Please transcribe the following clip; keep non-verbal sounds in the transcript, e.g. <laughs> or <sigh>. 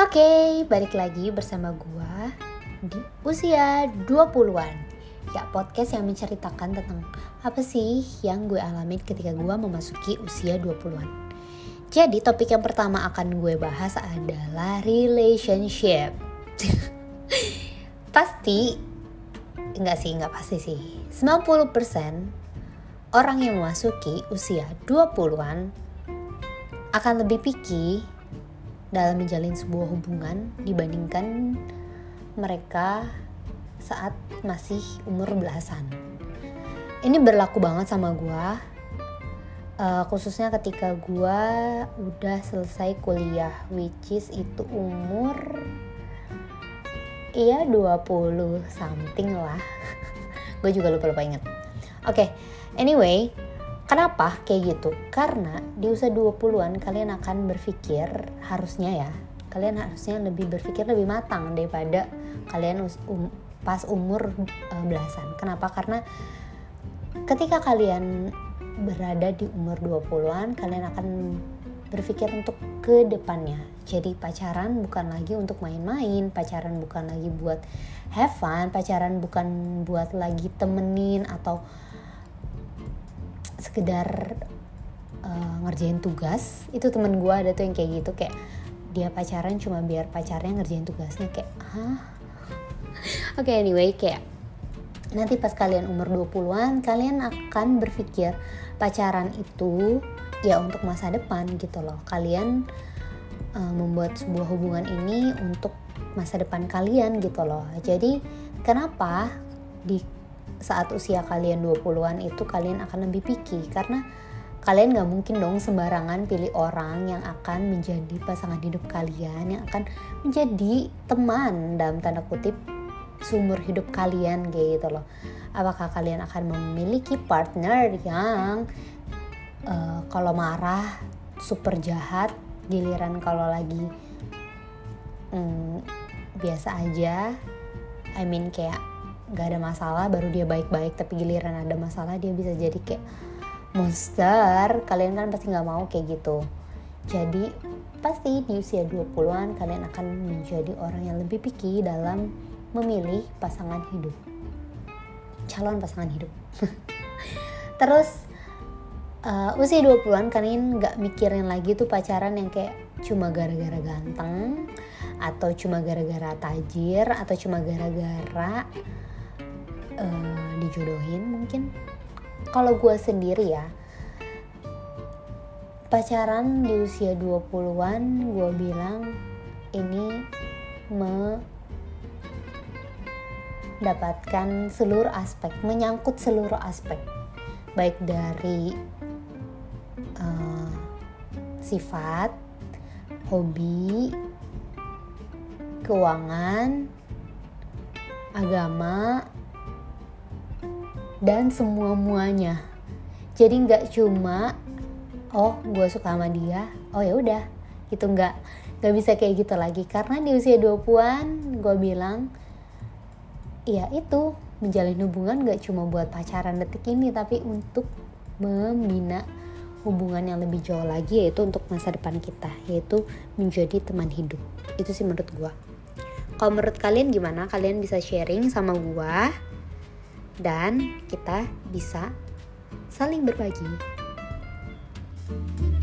Oke, balik lagi bersama gua di usia 20-an. Ya, podcast yang menceritakan tentang apa sih yang gue alami ketika gua memasuki usia 20-an. Jadi, topik yang pertama akan gue bahas adalah relationship. <laughs> pasti enggak sih, enggak pasti sih. 90% orang yang memasuki usia 20-an akan lebih picky dalam menjalin sebuah hubungan dibandingkan mereka saat masih umur belasan. Ini berlaku banget sama gue, uh, khususnya ketika gue udah selesai kuliah, which is itu umur iya 20 something lah. <laughs> gue juga lupa-lupa inget. Oke, okay, anyway, Kenapa kayak gitu? Karena di usia 20-an kalian akan berpikir harusnya ya, kalian harusnya lebih berpikir lebih matang daripada kalian um, pas umur uh, belasan. Kenapa? Karena ketika kalian berada di umur 20-an, kalian akan berpikir untuk ke depannya. Jadi pacaran bukan lagi untuk main-main, pacaran bukan lagi buat have fun, pacaran bukan buat lagi temenin atau sekedar uh, ngerjain tugas. Itu temen gue ada tuh yang kayak gitu kayak dia pacaran cuma biar pacarnya ngerjain tugasnya kayak hah? <laughs> Oke okay, anyway kayak nanti pas kalian umur 20-an kalian akan berpikir pacaran itu ya untuk masa depan gitu loh. Kalian uh, membuat sebuah hubungan ini untuk masa depan kalian gitu loh. Jadi kenapa di saat usia kalian 20-an itu kalian akan lebih picky. Karena kalian gak mungkin dong sembarangan pilih orang yang akan menjadi pasangan hidup kalian yang akan menjadi teman dalam tanda kutip sumur hidup kalian gitu loh. Apakah kalian akan memiliki partner yang uh, kalau marah super jahat giliran kalau lagi um, biasa aja? I mean kayak gak ada masalah baru dia baik-baik tapi giliran ada masalah dia bisa jadi kayak monster. Kalian kan pasti nggak mau kayak gitu. Jadi pasti di usia 20-an kalian akan menjadi orang yang lebih picky dalam memilih pasangan hidup. Calon pasangan hidup. <laughs> Terus uh, usia 20-an kalian nggak mikirin lagi tuh pacaran yang kayak cuma gara-gara ganteng atau cuma gara-gara tajir atau cuma gara-gara uh, dijodohin mungkin. Kalau gue sendiri ya pacaran di usia 20-an gue bilang ini mendapatkan seluruh aspek menyangkut seluruh aspek. Baik dari uh, sifat hobi keuangan agama dan semua muanya. Jadi nggak cuma oh gue suka sama dia oh ya udah. Itu nggak nggak bisa kayak gitu lagi. Karena di usia 20-an gue bilang ya itu menjalin hubungan gak cuma buat pacaran detik ini tapi untuk membina hubungan yang lebih jauh lagi yaitu untuk masa depan kita yaitu menjadi teman hidup. Itu sih menurut gue kalau menurut kalian gimana? Kalian bisa sharing sama gue dan kita bisa saling berbagi. thank you